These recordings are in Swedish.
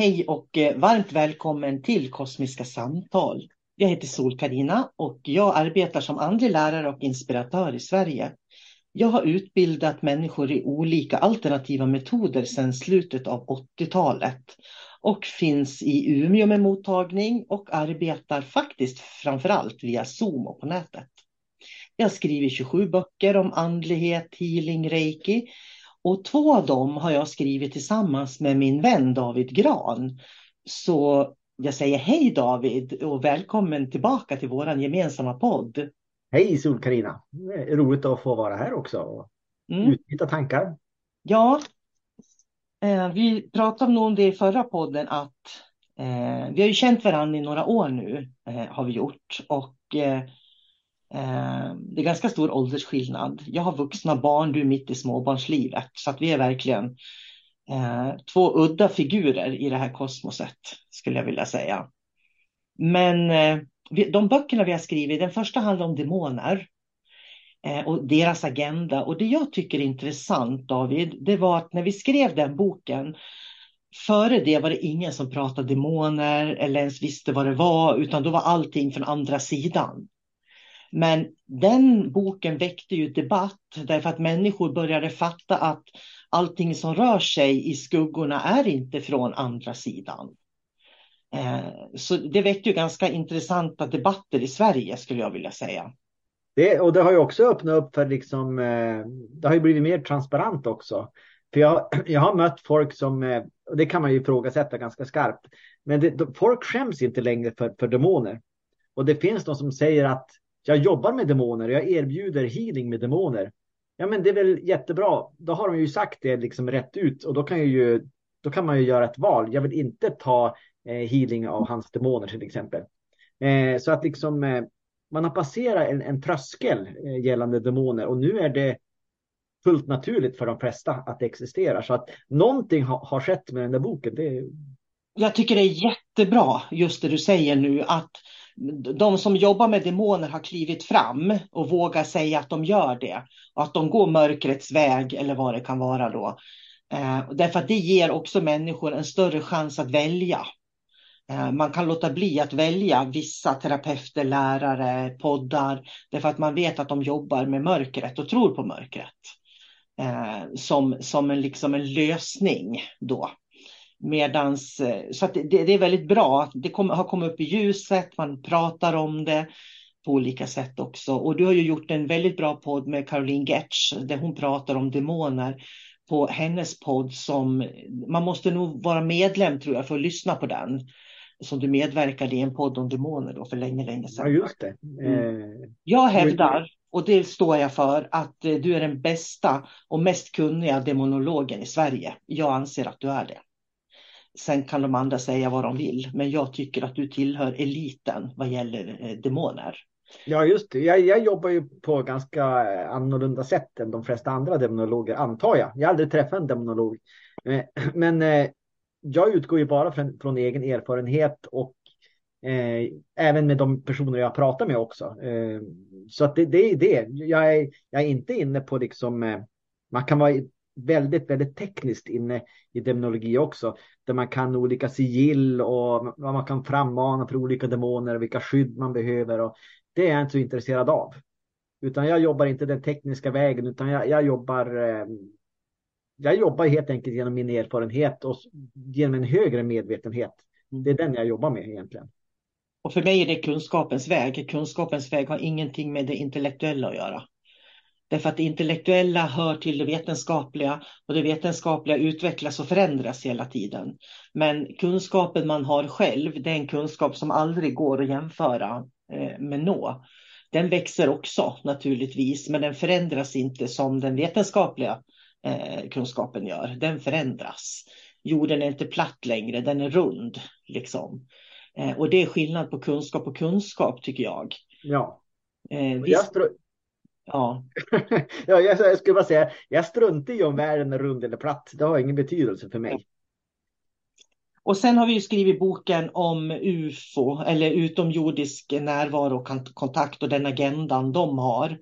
Hej och eh, varmt välkommen till Kosmiska samtal. Jag heter sol karina och jag arbetar som andlig lärare och inspiratör i Sverige. Jag har utbildat människor i olika alternativa metoder sedan slutet av 80-talet och finns i Umeå med mottagning och arbetar faktiskt framförallt via Zoom och på nätet. Jag skriver 27 böcker om andlighet, healing, reiki och två av dem har jag skrivit tillsammans med min vän David Gran. Så jag säger hej David och välkommen tillbaka till vår gemensamma podd. Hej sol karina Roligt att få vara här också och mm. utbyta tankar. Ja, eh, vi pratade nog om det i förra podden att eh, vi har ju känt varandra i några år nu eh, har vi gjort och Eh, det är ganska stor åldersskillnad. Jag har vuxna barn, du är mitt i småbarnslivet. Så att vi är verkligen eh, två udda figurer i det här kosmoset, skulle jag vilja säga. Men eh, de böckerna vi har skrivit, den första handlar om demoner eh, och deras agenda. Och det jag tycker är intressant, David, det var att när vi skrev den boken, före det var det ingen som pratade demoner eller ens visste vad det var, utan då var allting från andra sidan. Men den boken väckte ju debatt därför att människor började fatta att allting som rör sig i skuggorna är inte från andra sidan. Eh, så det väckte ju ganska intressanta debatter i Sverige skulle jag vilja säga. Det, och det har ju också öppnat upp för liksom, eh, det har ju blivit mer transparent också. För jag, jag har mött folk som, och det kan man ju ifrågasätta ganska skarpt, men det, folk skäms inte längre för, för demoner. Och det finns de som säger att jag jobbar med demoner, jag erbjuder healing med demoner. Ja, men det är väl jättebra. Då har de ju sagt det liksom rätt ut och då kan, ju, då kan man ju göra ett val. Jag vill inte ta eh, healing av hans demoner till exempel. Eh, så att liksom eh, man har passerat en, en tröskel eh, gällande demoner och nu är det fullt naturligt för de flesta att det existerar. Så att någonting ha, har skett med den där boken. Det... Jag tycker det är jättebra just det du säger nu att de som jobbar med demoner har klivit fram och vågar säga att de gör det. Och att de går mörkrets väg eller vad det kan vara då. Eh, därför att det ger också människor en större chans att välja. Eh, man kan låta bli att välja vissa terapeuter, lärare, poddar. Därför att man vet att de jobbar med mörkret och tror på mörkret. Eh, som, som en, liksom en lösning då. Medans, eh, så det, det, är väldigt bra. Det kom, har kommit upp i ljuset, man pratar om det på olika sätt också. Och du har ju gjort en väldigt bra podd med Caroline Getsch där hon pratar om demoner på hennes podd som man måste nog vara medlem tror jag för att lyssna på den. Som du medverkade i en podd om demoner då för länge, länge sedan. Ja, just det. Mm. Eh, jag hävdar, och det står jag för, att eh, du är den bästa och mest kunniga demonologen i Sverige. Jag anser att du är det. Sen kan de andra säga vad de vill, men jag tycker att du tillhör eliten vad gäller eh, demoner. Ja, just det. Jag, jag jobbar ju på ganska eh, annorlunda sätt än de flesta andra demonologer, antar jag. Jag har aldrig träffat en demonolog. Eh, men eh, jag utgår ju bara från, från egen erfarenhet och eh, även med de personer jag pratar med också. Eh, så att det, det är det. Jag är, jag är inte inne på liksom, eh, man kan vara väldigt, väldigt tekniskt inne i demonologi också. Där man kan olika sigill och vad man kan frammana för olika demoner och vilka skydd man behöver. Och det är jag inte så intresserad av. Utan jag jobbar inte den tekniska vägen utan jag, jag jobbar eh, jag jobbar helt enkelt genom min erfarenhet och genom en högre medvetenhet. Mm. Det är den jag jobbar med egentligen. Och för mig är det kunskapens väg. Kunskapens väg har ingenting med det intellektuella att göra. Därför att det intellektuella hör till det vetenskapliga och det vetenskapliga utvecklas och förändras hela tiden. Men kunskapen man har själv, det är en kunskap som aldrig går att jämföra eh, med nå. Den växer också naturligtvis, men den förändras inte som den vetenskapliga eh, kunskapen gör. Den förändras. Jorden är inte platt längre, den är rund. Liksom. Eh, och det är skillnad på kunskap och kunskap tycker jag. Ja. Eh, Ja. ja, jag, jag skulle bara säga, jag struntar i om världen är rund eller platt. Det har ingen betydelse för mig. Och sen har vi ju skrivit boken om UFO eller utomjordisk närvaro och kontakt och den agendan de har.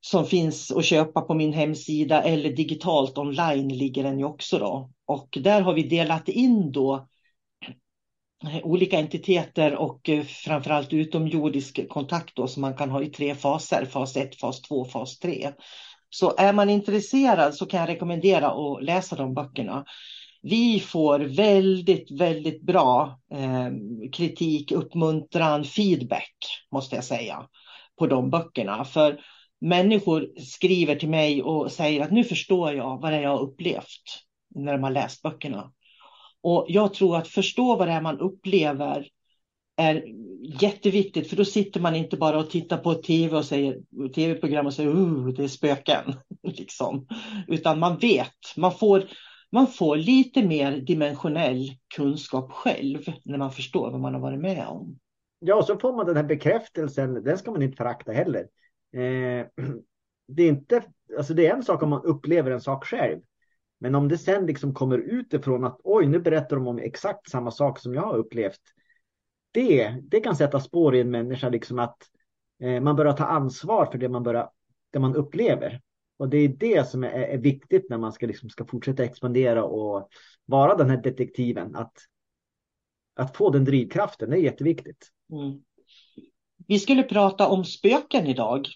Som finns att köpa på min hemsida eller digitalt online ligger den ju också då. Och där har vi delat in då olika entiteter och eh, framförallt utomjordisk kontakt då, som man kan ha i tre faser, fas 1, fas 2, fas 3. Så är man intresserad så kan jag rekommendera att läsa de böckerna. Vi får väldigt, väldigt bra eh, kritik, uppmuntran, feedback måste jag säga på de böckerna. För människor skriver till mig och säger att nu förstår jag vad det är jag har upplevt när de har läst böckerna. Och jag tror att förstå vad det är man upplever är jätteviktigt, för då sitter man inte bara och tittar på tv och säger tv-program och säger uh, det är spöken. liksom. Utan man vet, man får, man får lite mer dimensionell kunskap själv när man förstår vad man har varit med om. Ja, och så får man den här bekräftelsen, den ska man inte förakta heller. Eh, det, är inte, alltså det är en sak om man upplever en sak själv. Men om det sen liksom kommer utifrån att oj, nu berättar de om exakt samma sak som jag har upplevt. Det, det kan sätta spår i en människa, liksom att eh, man börjar ta ansvar för det man, börjar, det man upplever. Och det är det som är, är viktigt när man ska, liksom, ska fortsätta expandera och vara den här detektiven. Att, att få den drivkraften, det är jätteviktigt. Mm. Vi skulle prata om spöken idag.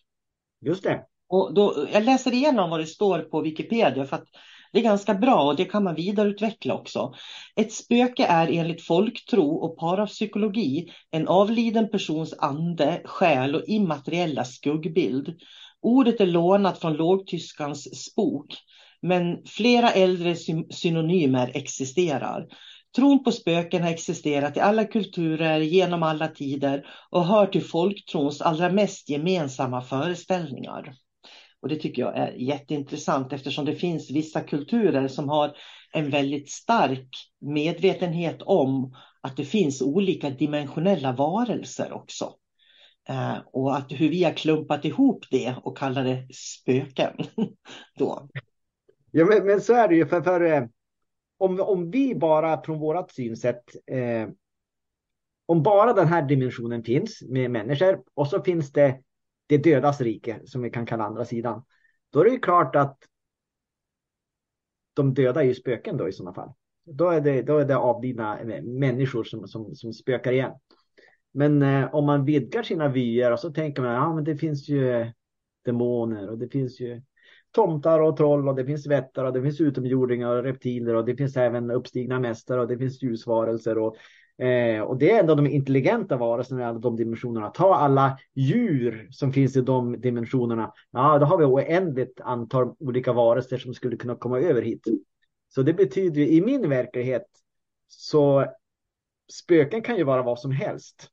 Just det. Och då, jag läser igenom vad det står på Wikipedia för att det är ganska bra och det kan man vidareutveckla också. Ett spöke är enligt folktro och parapsykologi en avliden persons ande, själ och immateriella skuggbild. Ordet är lånat från lågtyskans spok, men flera äldre synonymer existerar. Tron på spöken har existerat i alla kulturer genom alla tider och hör till folktrons allra mest gemensamma föreställningar. Och det tycker jag är jätteintressant eftersom det finns vissa kulturer som har en väldigt stark medvetenhet om att det finns olika dimensionella varelser också. Eh, och att hur vi har klumpat ihop det och kallar det spöken. då. Ja, men, men, så är det ju. För, för eh, om, om vi bara från vårt synsätt eh, om bara den här dimensionen finns med människor och så finns det det dödas rike som vi kan kalla andra sidan. Då är det ju klart att de döda är ju spöken då i sådana fall. Då är det, då är det avlidna människor som, som, som spökar igen. Men eh, om man vidgar sina vyer och så tänker man, ja men det finns ju demoner och det finns ju tomtar och troll och det finns vättar och det finns utomjordingar och reptiler och det finns även uppstigna mästare och det finns ljusvarelser och Eh, och det är ändå de intelligenta varelserna i alla de dimensionerna. Ta alla djur som finns i de dimensionerna. Ja, då har vi oändligt antal olika varelser som skulle kunna komma över hit. Så det betyder ju i min verklighet så spöken kan ju vara vad som helst.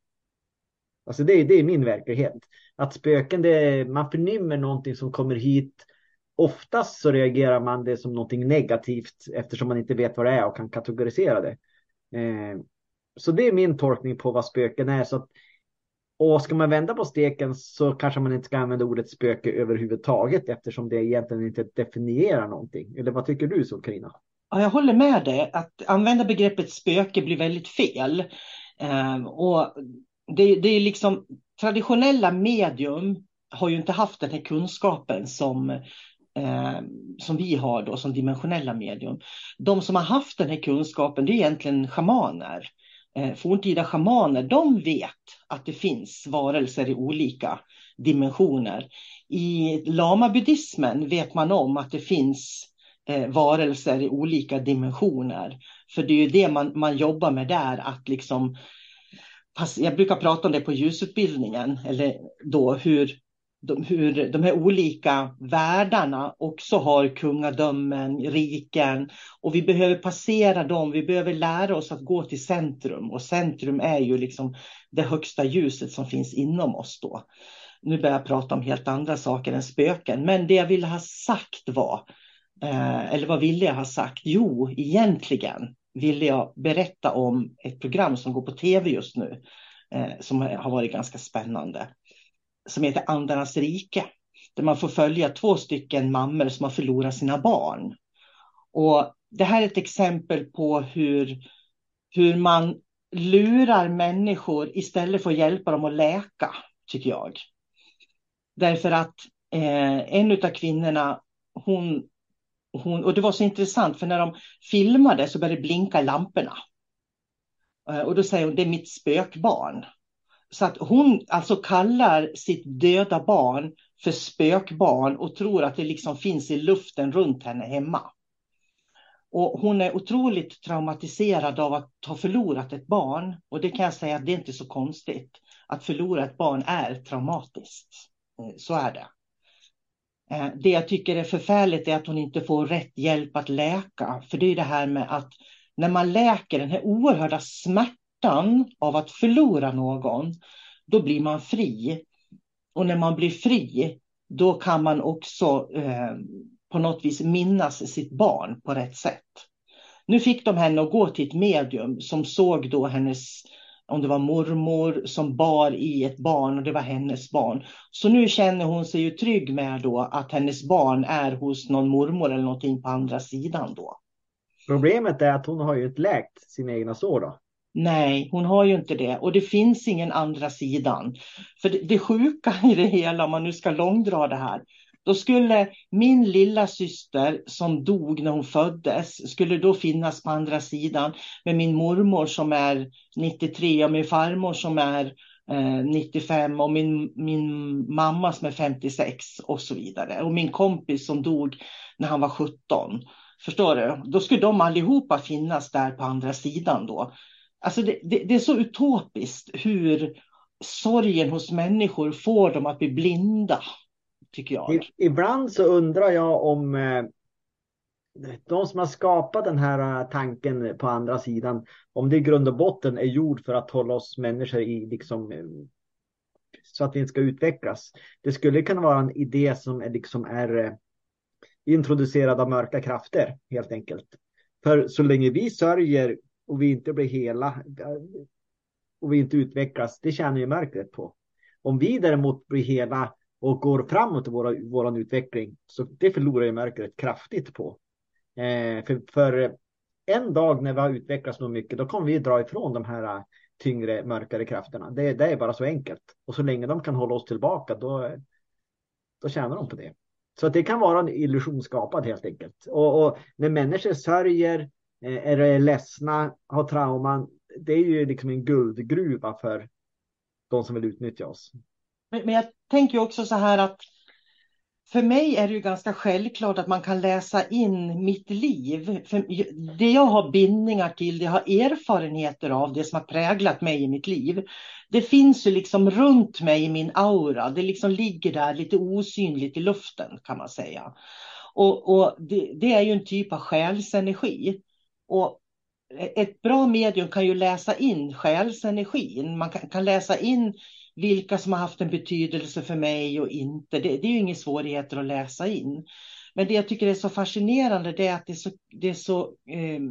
Alltså det, det är min verklighet. Att spöken, det, man förnimmer någonting som kommer hit. Oftast så reagerar man det som någonting negativt eftersom man inte vet vad det är och kan kategorisera det. Eh, så det är min tolkning på vad spöken är. Så att, och ska man vända på steken så kanske man inte ska använda ordet spöke överhuvudtaget eftersom det egentligen inte definierar någonting. Eller vad tycker du så Karina? Ja, jag håller med dig. Att använda begreppet spöke blir väldigt fel. Eh, och det, det är liksom traditionella medium har ju inte haft den här kunskapen som, eh, som vi har då som dimensionella medium. De som har haft den här kunskapen det är egentligen schamaner Eh, forntida schamaner, de vet att det finns varelser i olika dimensioner. I lamabuddhismen vet man om att det finns eh, varelser i olika dimensioner. För det är ju det man, man jobbar med där, att liksom jag brukar prata om det på ljusutbildningen, eller då hur de, hur de här olika världarna också har kungadömen, riken och vi behöver passera dem. Vi behöver lära oss att gå till centrum och centrum är ju liksom det högsta ljuset som finns inom oss då. Nu börjar jag prata om helt andra saker än spöken, men det jag ville ha sagt var, eh, eller vad ville jag ha sagt? Jo, egentligen ville jag berätta om ett program som går på tv just nu, eh, som har varit ganska spännande som heter Andarnas rike. Där man får följa två stycken mammor som har förlorat sina barn. Och det här är ett exempel på hur, hur man lurar människor istället för att hjälpa dem att läka, tycker jag. Därför att eh, en av kvinnorna, hon, hon, och det var så intressant för när de filmade så började det blinka i lamporna. Eh, och då säger hon, det är mitt spökbarn. Så att hon alltså kallar sitt döda barn för spökbarn och tror att det liksom finns i luften runt henne hemma. Och hon är otroligt traumatiserad av att ha förlorat ett barn. Och det kan jag säga att det är inte så konstigt. Att förlora ett barn är traumatiskt. Eh, så är det. Eh, det jag tycker är förfärligt är att hon inte får rätt hjälp att läka. För det är det här med att när man läker den här oerhörda smärtan smärtan av att förlora någon, då blir man fri. Och när man blir fri, då kan man också eh, på något vis minnas sitt barn på rätt sätt. Nu fick de henne att gå till ett medium som såg då hennes, om det var mormor som bar i ett barn och det var hennes barn. Så nu känner hon sig ju trygg med då att hennes barn är hos någon mormor eller någonting på andra sidan då. Problemet är att hon har ju inte läkt sina egna sår då. Nej, hon har ju inte det och det finns ingen andra sidan. För det, det sjuka i det hela, om man nu ska långdra det här, då skulle min lilla syster som dog när hon föddes, skulle då finnas på andra sidan med min mormor som är 93 och min farmor som är eh, 95 och min, min mamma som är 56 och så vidare. Och min kompis som dog när han var 17. Förstår du? Då skulle de allihopa finnas där på andra sidan då. Alltså det, det, det, är så utopiskt hur sorgen hos människor får dem att bli blinda, tycker jag. Ibland så undrar jag om eh, de som har skapat den här eh, tanken på andra sidan, om det i grund och botten är gjord för att hålla oss människor i liksom eh, så att vi inte ska utvecklas. Det skulle kunna vara en idé som är, liksom är introducerad av mörka krafter helt enkelt. För så länge vi sörjer och vi inte blir hela och vi inte utvecklas, det tjänar ju mörkret på. Om vi däremot blir hela och går framåt i våra, vår utveckling, så det förlorar ju mörkret kraftigt på. Eh, för, för en dag när vi har utvecklats så mycket, då kommer vi dra ifrån de här eh, tyngre, mörkare krafterna. Det, det, är bara så enkelt. Och så länge de kan hålla oss tillbaka, då, då tjänar de på det. Så att det kan vara en illusion skapad helt enkelt. Och, och när människor sörjer, eh, är ledsna, har trauman, det är ju liksom en guldgruva för de som vill utnyttja oss. Men, men jag tänker också så här att för mig är det ju ganska självklart att man kan läsa in mitt liv. För det jag har bindningar till, det jag har erfarenheter av, det som har präglat mig i mitt liv. Det finns ju liksom runt mig i min aura. Det liksom ligger där lite osynligt i luften kan man säga. Och, och det, det, är ju en typ av själsenergi. Och ett bra medium kan ju läsa in själsenergin. Man kan, kan läsa in vilka som har haft en betydelse för mig och inte. Det, det är ju inga svårigheter att läsa in. Men det jag tycker är så fascinerande det är att det är så, det är så eh,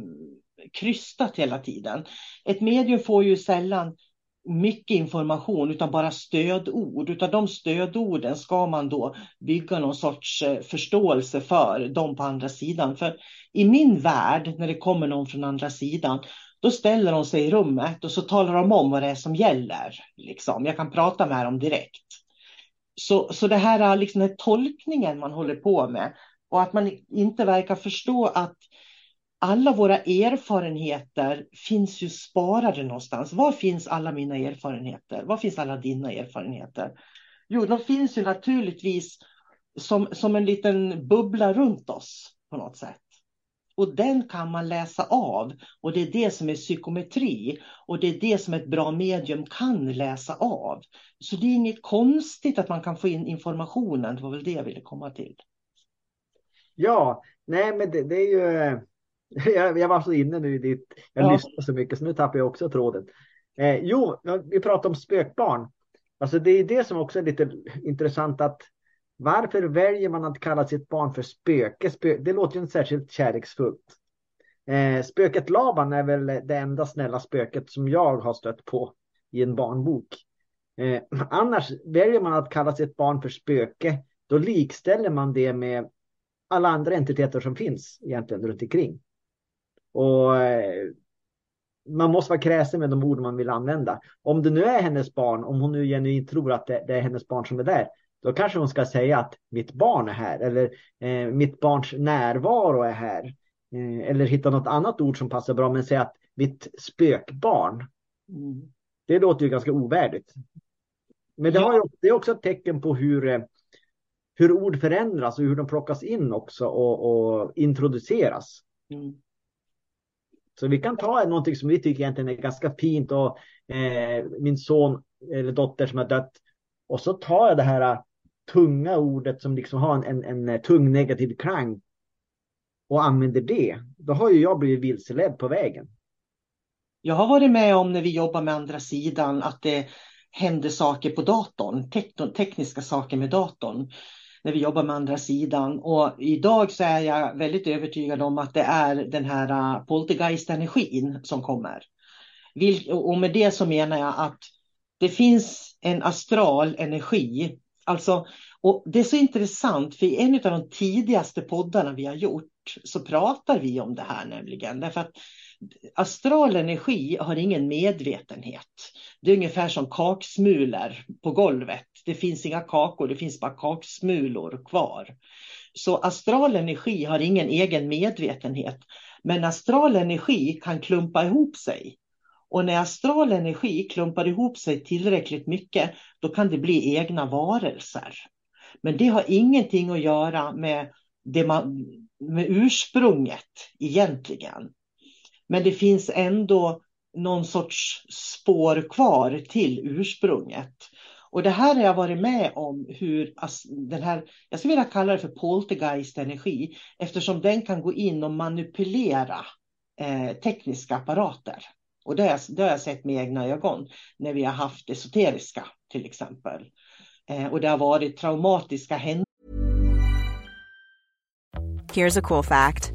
krystat hela tiden. Ett medium får ju sällan mycket information utan bara stödord. utan de stödorden ska man då bygga någon sorts eh, förståelse för de på andra sidan. För i min värld, när det kommer någon från andra sidan, då ställer de sig i rummet och så talar de om vad det är som gäller. Liksom. Jag kan prata med dem direkt. Så, så det här liksom den tolkningen man håller på med och att man inte verkar förstå att alla våra erfarenheter finns ju sparade någonstans. Var finns alla mina erfarenheter? Var finns alla dina erfarenheter? Jo, de finns ju naturligtvis som, som en liten bubbla runt oss på något sätt. Och den kan man läsa av. Och det är det som är psykometri. Och det är det som ett bra medium kan läsa av. Så det är inget konstigt att man kan få in informationen. Det var väl det jag ville komma till. Ja, nej men det, det är ju... Eh, Jag, jag, var så inne nu i ditt... Jag ja. lyssnar så mycket så nu tappar jag också tråden. Eh, jo, vi pratar om spökbarn. Alltså det är det som också är lite intressant att varför väljer man att kalla sitt barn för spöke? Spö det låter ju inte särskilt kärleksfullt. Eh, spöket Laban är väl det enda snälla spöket som jag har stött på i en barnbok. Eh, annars väljer man att kalla sitt barn för spöke, då likställer man det med alla andra entiteter som finns egentligen runt omkring. Och eh, man måste vara kräsen med de ord man vill använda. Om det nu är hennes barn, om hon nu genuint tror att det, det är hennes barn som är där, då kanske hon ska säga att mitt barn är här eller eh, mitt barns närvaro är här. Eh, eller hitta något annat ord som passar bra men säga att mitt spökbarn. Mm. Det låter ju ganska ovärdigt. Men det, har ju, det är också ett tecken på hur, eh, hur ord förändras och hur de plockas in också och, och introduceras. Mm. Så vi kan ta någonting som vi tycker egentligen är ganska fint och eh, min son eller dotter som har dött. Och så tar jag det här äh, tunga ordet som liksom har en, en, en eh, tung negativ klang och använder det, då har ju jag blivit vilseledd på vägen. Jag har varit med om när vi jobbar med andra sidan att det händer saker på datorn, tek tekniska saker med datorn när vi jobbar med andra sidan. Och idag så är jag väldigt övertygad om att det är den här äh, poltergeist-energin som kommer. Och med det så menar jag att det finns en astral energi Alltså, och det är så intressant, för i en av de tidigaste poddarna vi har gjort så pratar vi om det här nämligen. Därför att astral energi har ingen medvetenhet. Det är ungefär som kaksmulor på golvet. Det finns inga kakor, det finns bara kaksmulor kvar. Så astral energi har ingen egen medvetenhet. Men astral energi kan klumpa ihop sig och när astral energi klumpar ihop sig tillräckligt mycket, då kan det bli egna varelser. Men det har ingenting att göra med, det man, med ursprunget egentligen. Men det finns ändå någon sorts spår kvar till ursprunget. Och det här har jag varit med om hur alltså, den här, jag skulle vilja kalla det för poltergeist energi, eftersom den kan gå in och manipulera eh, tekniska apparater. Och det har, jag, det har jag sett med egna ögon när vi har haft esoteriska till exempel. Eh, och det har varit traumatiska händelser. Here's a cool fact.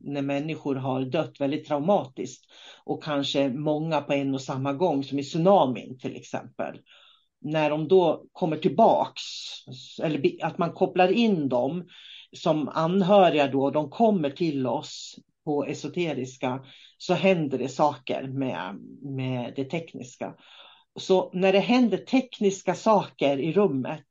När människor har dött väldigt traumatiskt och kanske många på en och samma gång som i tsunamin till exempel. När de då kommer tillbaks eller att man kopplar in dem som anhöriga då, de kommer till oss på esoteriska så händer det saker med, med det tekniska. Så när det händer tekniska saker i rummet,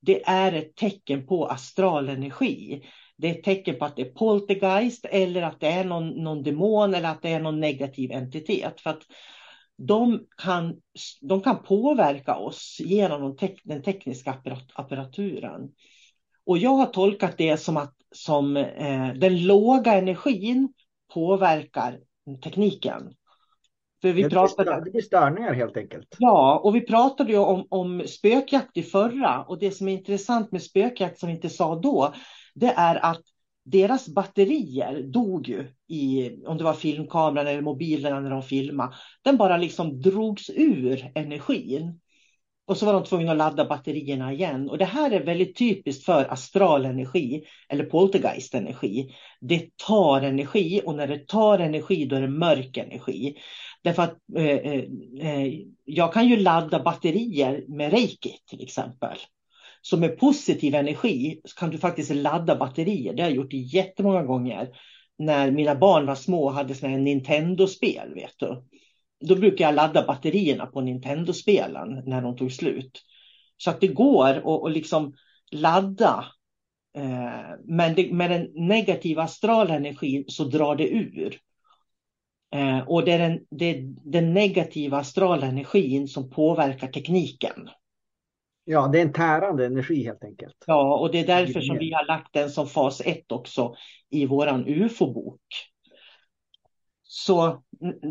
det är ett tecken på astral energi det är ett tecken på att det är poltergeist eller att det är någon, någon demon eller att det är någon negativ entitet. För att de kan, de kan påverka oss genom den tekniska apparaturen. Och jag har tolkat det som att som, eh, den låga energin påverkar tekniken. För vi det, pratade, det blir störningar helt enkelt. Ja, och vi pratade ju om, om spökjakt i förra och det som är intressant med spökjakt som vi inte sa då, det är att deras batterier dog ju i, om det var filmkameran eller mobilerna när de filmade. Den bara liksom drogs ur energin. Och så var de tvungna att ladda batterierna igen. Och det här är väldigt typiskt för astral energi eller poltergeist energi. Det tar energi och när det tar energi då är det mörk energi. Därför att eh, eh, eh jag kan ju ladda batterier med reiki till exempel. Så med positiv energi kan du faktiskt ladda batterier. Det har jag gjort jättemånga gånger. När mina barn var små och hade såna Nintendo-spel. Vet du. Då brukar jag ladda batterierna på Nintendo-spelen när de tog slut. Så att det går att liksom ladda. Eh, men det, med den negativa astrala energin så drar det ur. Eh, och det är den, det är den negativa astrala energin som påverkar tekniken. Ja, det är en tärande energi helt enkelt. Ja, och det är därför som vi har lagt den som fas 1 också i våran UFO-bok. Så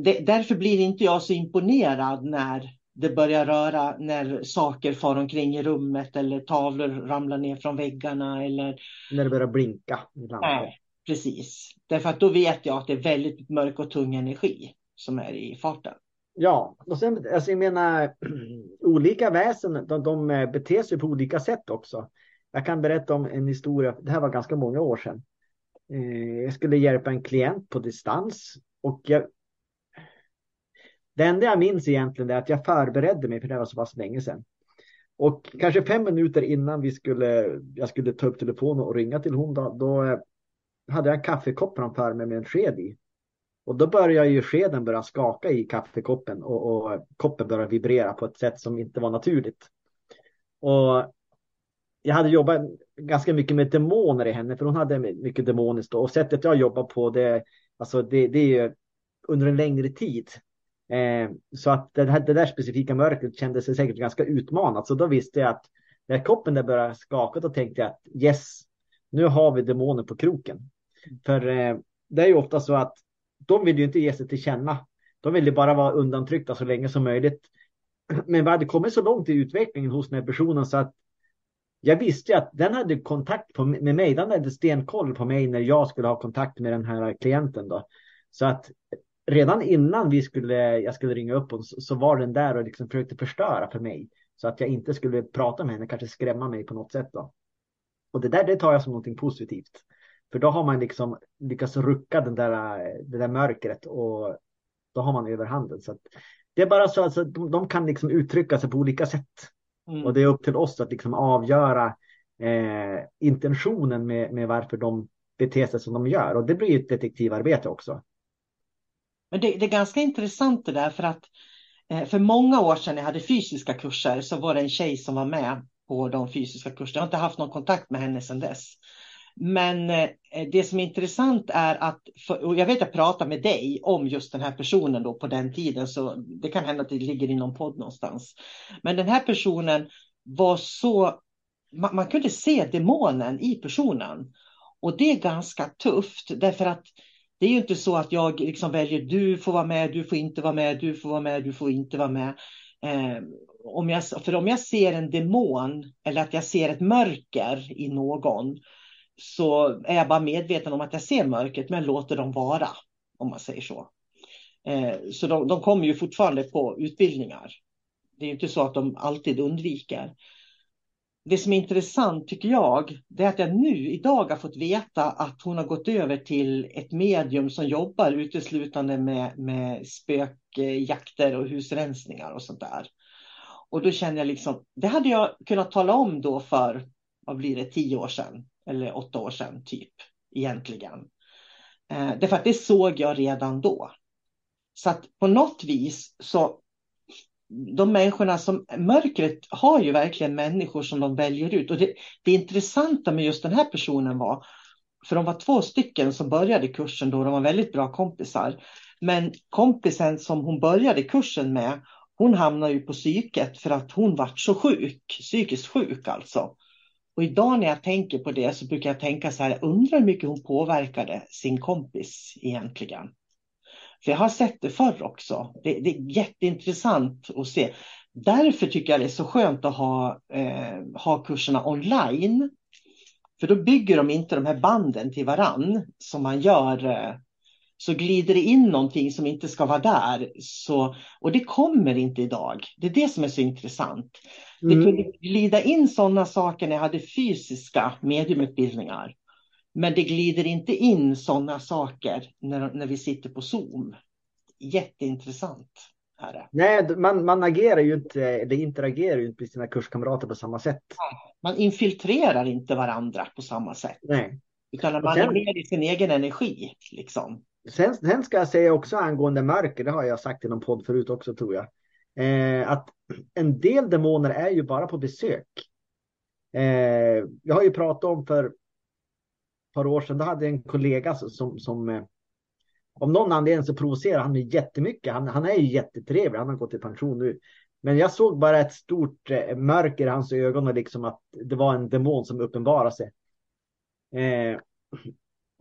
det, därför blir inte jag så imponerad när det börjar röra, när saker far omkring i rummet eller tavlor ramlar ner från väggarna eller... När det börjar blinka. Nej, precis. Därför att då vet jag att det är väldigt mörk och tung energi som är i farten. Ja, och sen, alltså jag menar, olika väsen, de, de eh, beter sig på olika sätt också. Jag kan berätta om en historia, det här var ganska många år sedan. Eh, jag skulle hjälpa en klient på distans och jag, det enda jag minns egentligen är att jag förberedde mig, för det var så pass länge sedan. Och kanske fem minuter innan vi skulle, jag skulle ta upp telefonen och ringa till hon, då, då eh, hade jag en kaffekopp framför mig med en sked i. Och då börjar ju skeden börja skaka i kaffekoppen och, och koppen börjar vibrera på ett sätt som inte var naturligt. Och jag hade jobbat ganska mycket med demoner i henne, för hon hade mycket demoniskt. Och sättet jag jobbar på, det, alltså det, det är ju under en längre tid. Eh, så att det, här, det där specifika mörkret kändes säkert ganska utmanat. Så då visste jag att när koppen där började skaka då tänkte jag att yes, nu har vi demoner på kroken. För eh, det är ju ofta så att de vill ju inte ge sig till känna. De vill ju bara vara undantryckta så länge som möjligt. Men vi hade kommit så långt i utvecklingen hos den här personen så att jag visste att den hade kontakt på, med mig. Den hade stenkoll på mig när jag skulle ha kontakt med den här klienten. Då. Så att redan innan vi skulle, jag skulle ringa upp och så, så var den där och liksom försökte förstöra för mig. Så att jag inte skulle prata med henne, kanske skrämma mig på något sätt. Då. Och det där det tar jag som någonting positivt. För då har man liksom lyckats rucka den där, det där mörkret och då har man överhanden. Så det är bara så att alltså, de, de, kan liksom uttrycka sig på olika sätt. Mm. Och det är upp till oss att liksom avgöra eh, intentionen med, med varför de beter sig som de gör. Och det blir ett detektivarbete också. Men det, det, är ganska intressant det där för att eh, för många år sedan jag hade fysiska kurser så var det en tjej som var med på de fysiska kurserna. Jag har inte haft någon kontakt med henne sedan dess. Men eh, det som är intressant är att, och jag vet att jag pratade med dig om just den här personen då på den tiden, så det kan hända att det ligger i någon podd någonstans. Men den här personen var så, man, man kunde se demonen i personen. Och det är ganska tufft därför att det är ju inte så att jag liksom väljer du får vara med, du får inte vara med, du får vara med, du får inte vara med. Eh, om jag, för om jag ser en demon eller att jag ser ett mörker i någon så är jag bara medveten om att jag ser mörkret men låter dem vara, om man säger så. Eh, så de, de kommer ju fortfarande på utbildningar. Det är inte så att de alltid undviker. Det som är intressant tycker jag, det är att jag nu idag har fått veta att hon har gått över till ett medium som jobbar uteslutande med, med spökjakter och husrensningar och sånt där. Och då känner jag liksom, det hade jag kunnat tala om då för, vad blir det, tio år sedan eller åtta år sedan typ egentligen. Eh, därför att det såg jag redan då. Så att på något vis så de människorna som mörkret har ju verkligen människor som de väljer ut. Och det, det intressanta med just den här personen var, för de var två stycken som började kursen då, de var väldigt bra kompisar. Men kompisen som hon började kursen med, hon hamnade ju på psyket för att hon var så sjuk, psykiskt sjuk alltså. Och idag när jag tänker på det så brukar jag tänka så här, jag undrar hur mycket hon påverkade sin kompis egentligen. För jag har sett det förr också. Det, det är jätteintressant att se. Därför tycker jag det är så skönt att ha, eh, ha kurserna online. För då bygger de inte de här banden till varann som man gör. Eh, så glider det in någonting som inte ska vara där. Så, och det kommer inte idag. Det är det som är så intressant. Mm. Det kunde glida in sådana saker när jag hade fysiska mediumutbildningar. Men det glider inte in sådana saker när, när vi sitter på Zoom. Jätteintressant. Är det. Nej, man, man agerar ju inte, eller interagerar ju inte med sina kurskamrater på samma sätt. Man infiltrerar inte varandra på samma sätt. Nej. Utan man sen, är mer i sin egen energi. Liksom. Sen, sen ska jag säga också angående mörker, det har jag sagt i någon podd förut också tror jag. Eh, att en del demoner är ju bara på besök. Eh, jag har ju pratat om för ett par år sedan, då hade jag en kollega som, som eh, om någon anledning så provocerar han mig jättemycket. Han, han är ju jättetrevlig, han har gått i pension nu. Men jag såg bara ett stort eh, mörker i hans ögon och liksom att det var en demon som uppenbarade sig. Eh,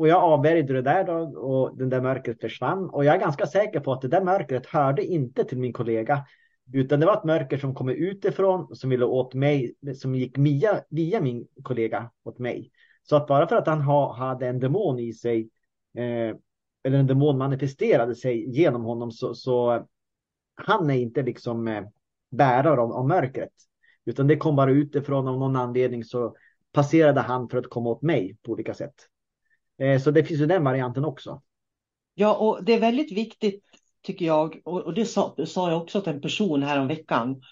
och jag avvärjde det där då och den där mörkret försvann. Och jag är ganska säker på att det där mörkret hörde inte till min kollega. Utan det var ett mörker som kom utifrån, som ville åt mig, som gick via, via min kollega åt mig. Så att bara för att han ha, hade en demon i sig, eh, eller en demon manifesterade sig genom honom, så, så han är inte liksom eh, bärare av, av mörkret. Utan det kom bara utifrån av någon anledning så passerade han för att komma åt mig på olika sätt. Eh, så det finns ju den varianten också. Ja, och det är väldigt viktigt tycker jag, och det sa, det sa jag också till en person här om veckan,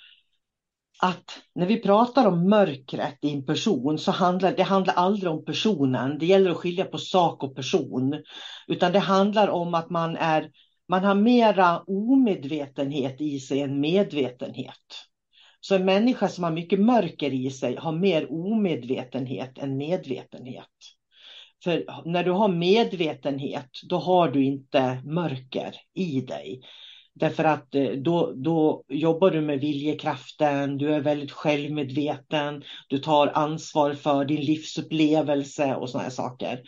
att när vi pratar om mörkret i en person så handlar det handlar aldrig om personen. Det gäller att skilja på sak och person. Utan det handlar om att man, är, man har mera omedvetenhet i sig än medvetenhet. Så en människa som har mycket mörker i sig har mer omedvetenhet än medvetenhet. För när du har medvetenhet, då har du inte mörker i dig. Därför att eh, då, då jobbar du med viljekraften, du är väldigt självmedveten, du tar ansvar för din livsupplevelse och sådana saker.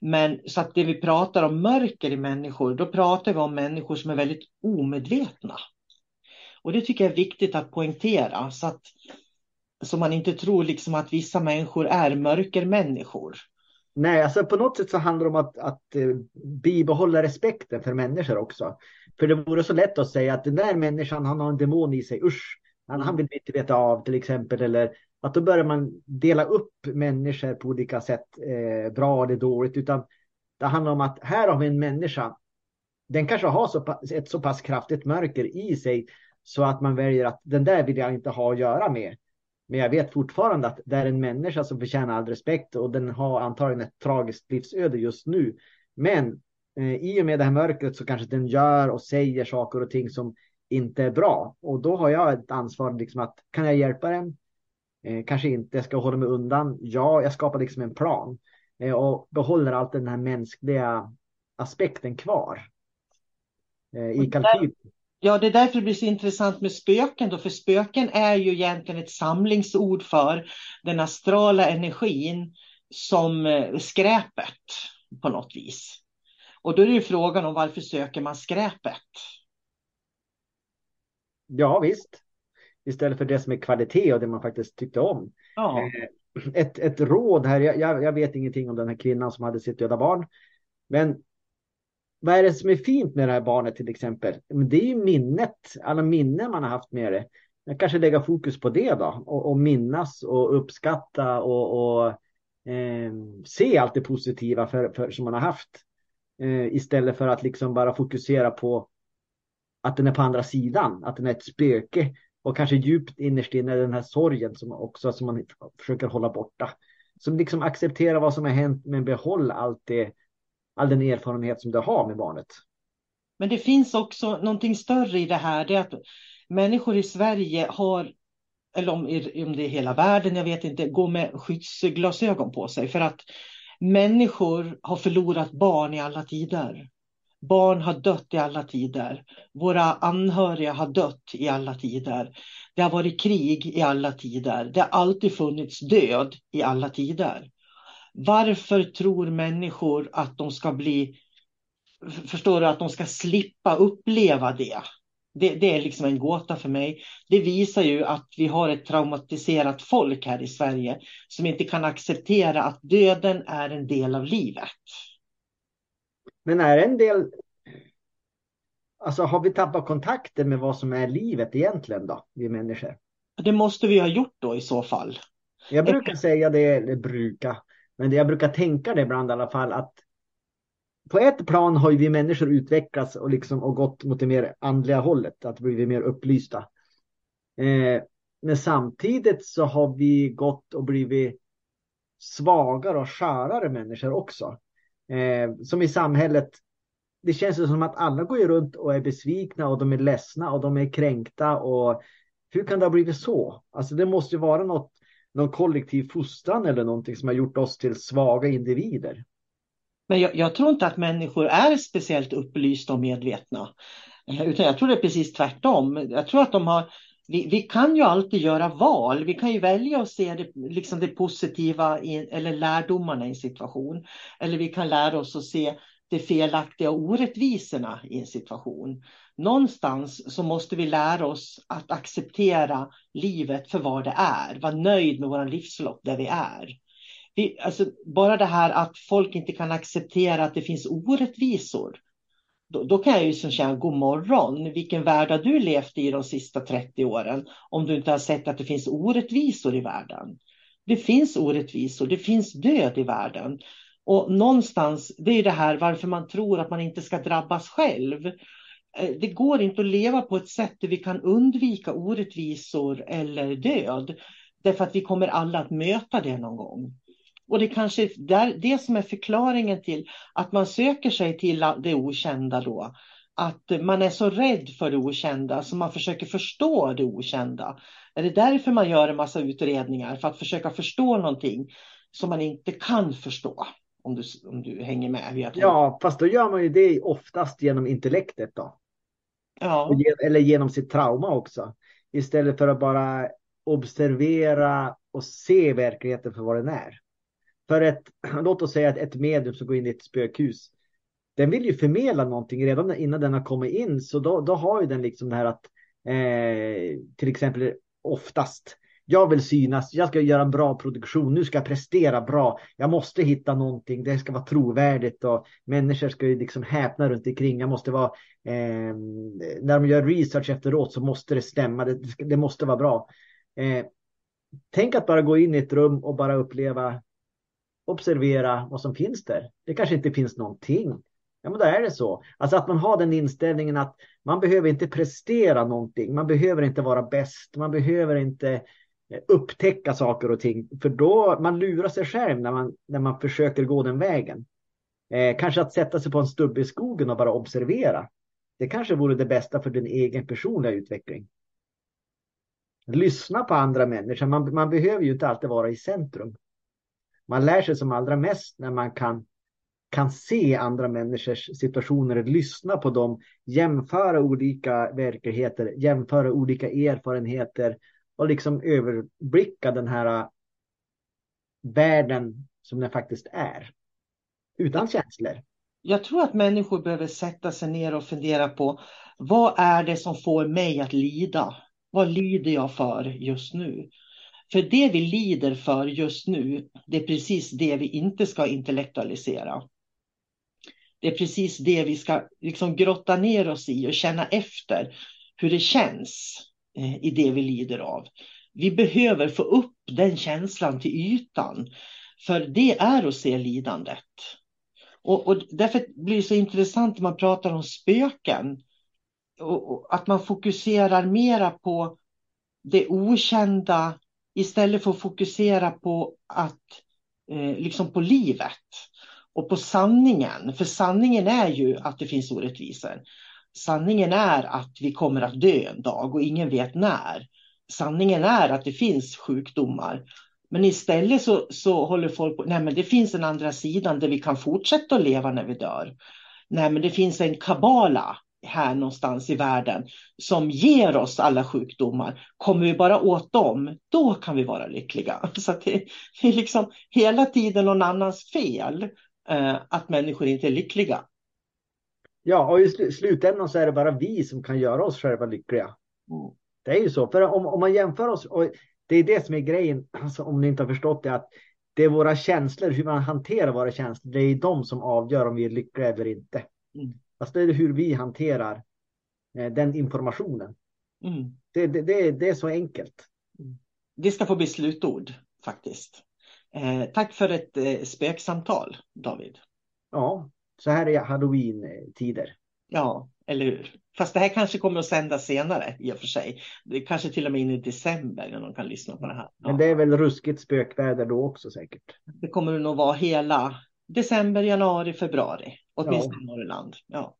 Men så att det vi pratar om mörker i människor, då pratar vi om människor som är väldigt omedvetna. Och det tycker jag är viktigt att poängtera så att så man inte tror liksom att vissa människor är mörkermänniskor. Nej, alltså på något sätt så handlar det om att, att eh, bibehålla respekten för människor också. För det vore så lätt att säga att den där människan, han har en demon i sig, usch, han, han vill inte veta av till exempel. Eller att då börjar man dela upp människor på olika sätt, eh, bra eller dåligt. Utan det handlar om att här har vi en människa, den kanske har så pass, ett så pass kraftigt mörker i sig så att man väljer att den där vill jag inte ha att göra med. Men jag vet fortfarande att det är en människa som förtjänar all respekt och den har antagligen ett tragiskt livsöde just nu. Men eh, i och med det här mörkret så kanske den gör och säger saker och ting som inte är bra. Och då har jag ett ansvar liksom att kan jag hjälpa den? Eh, kanske inte, jag ska hålla mig undan. Ja, jag skapar liksom en plan eh, och behåller alltid den här mänskliga aspekten kvar eh, i kalkylen. Ja, det är därför det blir så intressant med spöken då, för spöken är ju egentligen ett samlingsord för den astrala energin som eh, skräpet på något vis. Och då är det ju frågan om varför söker man skräpet? Ja, visst. Istället för det som är kvalitet och det man faktiskt tyckte om. Ja. Eh, ett, ett råd här, jag, jag vet ingenting om den här kvinnan som hade sitt döda barn. Men vad är det som är fint med det här barnet till exempel? Det är ju minnet, alla minnen man har haft med det. Jag kanske lägga fokus på det då och, och minnas och uppskatta och, och eh, se allt det positiva för, för, som man har haft. Eh, istället för att liksom bara fokusera på att den är på andra sidan, att den är ett spöke och kanske djupt innerst inne den här sorgen som också som man försöker hålla borta. Som liksom acceptera vad som har hänt men behåll allt det all den erfarenhet som du har med barnet. Men det finns också någonting större i det här. Det är att människor i Sverige har, eller om, om det är hela världen, jag vet inte, går med skyddsglasögon på sig. För att människor har förlorat barn i alla tider. Barn har dött i alla tider. Våra anhöriga har dött i alla tider. Det har varit krig i alla tider. Det har alltid funnits död i alla tider. Varför tror människor att de ska bli, förstår du, att de ska slippa uppleva det? Det, det, är liksom en gåta för mig. Det visar ju att vi har ett traumatiserat folk här i Sverige som inte kan acceptera att döden är en del av livet. Men är en del... Alltså har vi tappat kontakten med vad som är livet egentligen då, vi människor? Det måste vi ha gjort då i så fall. Jag brukar säga det, eller brukar, men det jag brukar tänka det ibland i alla fall att på ett plan har vi människor utvecklats och, liksom, och gått mot det mer andliga hållet, att bli mer upplysta. Eh, men samtidigt så har vi gått och blivit svagare och skörare människor också. Eh, som i samhället, det känns ju som att alla går runt och är besvikna och de är ledsna och de är kränkta och hur kan det ha blivit så? Alltså det måste ju vara något någon kollektiv fostran eller någonting som har gjort oss till svaga individer. Men jag, jag, tror inte att människor är speciellt upplysta och medvetna. Eh, utan jag tror det är precis tvärtom. Jag tror att de har, vi, vi kan ju alltid göra val. Vi kan ju välja att se det, liksom det positiva i, eller lärdomarna i en situation. Eller vi kan lära oss att se det felaktiga och orättvisorna i en situation någonstans så måste vi lära oss att acceptera livet för vad det är. Vara nöjd med vår livslopp där vi är. Vi, alltså, bara det här att folk inte kan acceptera att det finns orättvisor. Då, då kan jag ju som känna, god morgon, vilken värld har du levt i de sista 30 åren? Om du inte har sett att det finns orättvisor i världen. Det finns orättvisor, det finns död i världen. Och någonstans, det är det här varför man tror att man inte ska drabbas själv. Eh, det går inte att leva på ett sätt där vi kan undvika orättvisor eller död. Därför att vi kommer alla att möta det någon gång. Och det kanske är det som är förklaringen till att man söker sig till det okända då. Att man är så rädd för det okända så man försöker förstå det okända. Är det därför man gör en massa utredningar? För att försöka förstå någonting som man inte kan förstå. Om du, om du hänger med. Vet ja, fast då gör man ju det oftast genom intellektet då. ja. Eller genom sitt trauma också. Istället för att bara observera och se verkligheten för vad den är. För ett, låt oss säga att ett medium som går in i ett spökhus. Den vill ju förmedla någonting redan innan den har kommit in. Så då, då har ju den liksom det här att eh, till exempel oftast jag vill synas, jag ska göra en bra produktion, nu ska jag prestera bra, jag måste hitta någonting, det ska vara trovärdigt och människor ska ju liksom häpna runt omkring. Jag måste vara, eh, när de gör research efteråt så måste det stämma, det, det måste vara bra. Eh, tänk att bara gå in i ett rum och bara uppleva, observera vad som finns där. Det kanske inte finns någonting. Ja, men då är det så. Alltså att man har den inställningen att man behöver inte prestera någonting. Man behöver inte vara bäst. Man behöver inte Eh, upptäcka saker och ting. För då man lurar sig själv när man, när man försöker gå den vägen. Eh, kanske att sätta sig på en stubbe i skogen och bara observera. Det kanske vore det bästa för din egen personliga utveckling. Lyssna på andra människor. Man, man behöver ju inte alltid vara i centrum. Man lär sig som allra mest när man kan, kan se andra människors situationer, lyssna på dem, jämföra olika verkligheter, jämföra olika erfarenheter och liksom överblicka den här äh, världen som den faktiskt är. Utan känslor. Jag tror att människor behöver sätta sig ner och fundera på vad är det som får mig att lida? Vad lider jag för just nu? För det vi lider för just nu, det är precis det vi inte ska intellektualisera. Det är precis det vi ska liksom grotta ner oss i och känna efter hur det känns. Eh, I det vi lider av. Vi behöver få upp den känslan till ytan. För det är att se lidandet. Och, och därför blir det så intressant när man pratar om spöken. Och, och att man fokuserar mera på det okända istället för att fokusera på att eh, liksom på livet och på sanningen. För sanningen är ju att det finns orättvisor. Sanningen är att vi kommer att dö en dag och ingen vet när. Sanningen är att det finns sjukdomar. Men istället så, så håller folk på, nej men det finns en andra sidan där vi kan fortsätta att leva när vi dör. Nej men det finns en kabala här någonstans i världen som ger oss alla sjukdomar. Kommer vi bara åt dem, då kan vi vara lyckliga. Så det, det, är liksom hela tiden någon annans fel eh, att människor inte är lyckliga. Ja, och i sl slutändan så är det bara vi som kan göra oss själva lyckliga. Mm. Det är ju så, för om, om man jämför oss, och det är det som är grejen, alltså, om ni inte har förstått det, att det är våra känslor, hur man hanterar våra känslor, det är de som avgör om vi är lyckliga eller inte. Mm. Alltså det är hur vi hanterar eh, den informationen. Mm. Det, det, det, det, är så enkelt. Mm. Det ska få bli slutord faktiskt. Eh, tack för ett eh, spöksamtal, David. Ja, så här är halloween-tider. Ja, eller hur? Fast det här kanske kommer att sändas senare i och för sig. Det kanske till och med in i december när de kan lyssna på det här. Ja. Men det är väl ruskigt spökväder då också säkert? Det kommer det nog vara hela december, januari, februari. Åtminstone ja. Norrland. Ja.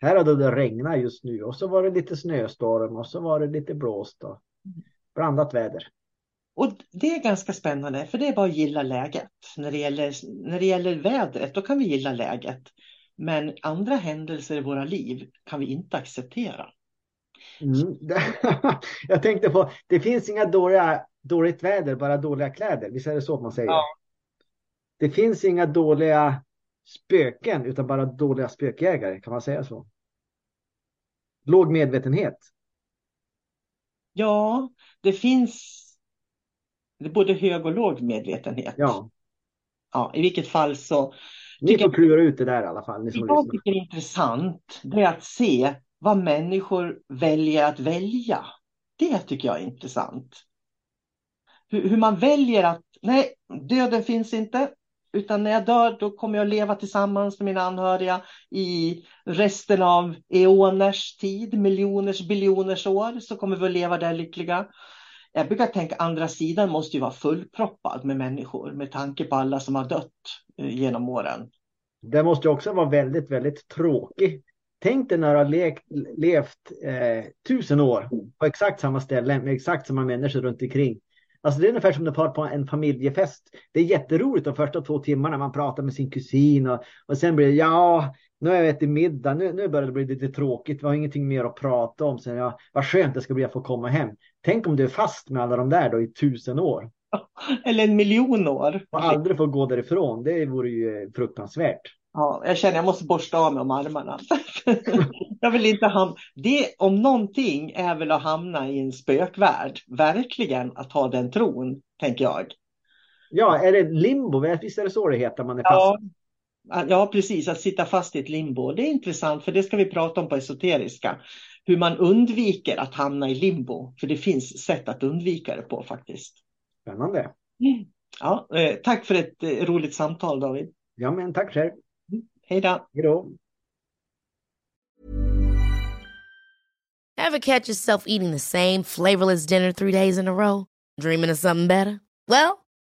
Här har det regnat just nu och så var det lite snöstorm och så var det lite blåst och blandat väder. Och det är ganska spännande för det är bara att gilla läget. När det gäller, när det gäller vädret då kan vi gilla läget. Men andra händelser i våra liv kan vi inte acceptera. Mm. Jag tänkte på, det finns inga dåliga, dåligt väder, bara dåliga kläder. Visst är det så man säger? Ja. Det finns inga dåliga spöken, utan bara dåliga spökjägare. Kan man säga så? Låg medvetenhet. Ja, det finns både hög och låg medvetenhet. Ja. Ja, i vilket fall så. Ni får klura ut det där i alla fall. Ni som jag lyssnar. tycker är intressant det är att se vad människor väljer att välja. Det tycker jag är intressant. Hur, hur man väljer att, nej, döden finns inte. Utan när jag dör, då kommer jag leva tillsammans med mina anhöriga i resten av eoners tid, miljoners, biljoners år, så kommer vi att leva där lyckliga. Jag brukar tänka andra sidan måste ju vara fullproppad med människor med tanke på alla som har dött eh, genom åren. Det måste också vara väldigt, väldigt tråkigt. Tänk dig när du har lekt, levt eh, tusen år på exakt samma ställe med exakt samma människor runt omkring. Alltså det är ungefär som när par på en familjefest. Det är jätteroligt de första två timmarna man pratar med sin kusin och, och sen blir det ja, nu har jag ätit middag, nu, nu börjar det bli lite tråkigt, vi har ingenting mer att prata om. Sen, ja, vad skönt det ska bli att få komma hem. Tänk om du är fast med alla de där då i tusen år. Eller en miljon år. Och aldrig få gå därifrån, det vore ju fruktansvärt. Ja, jag känner jag måste borsta av mig om armarna. jag vill inte hamna... Det om någonting är väl att hamna i en spökvärld. Verkligen att ha den tron, tänker jag. Ja, är det limbo? Visst är det så det heter? Man är fast? Ja, ja, precis. Att sitta fast i ett limbo. Det är intressant, för det ska vi prata om på esoteriska. Hur man undviker att hamna i limbo. För det finns sätt att undvika det på faktiskt. Spännande. Ja, eh, tack för ett eh, roligt samtal David. Ja, men tack själv. Hej då. Hej då. Ever catch yourself eating the same flavorless dinner three days in a row? Dreaming of something better? Well,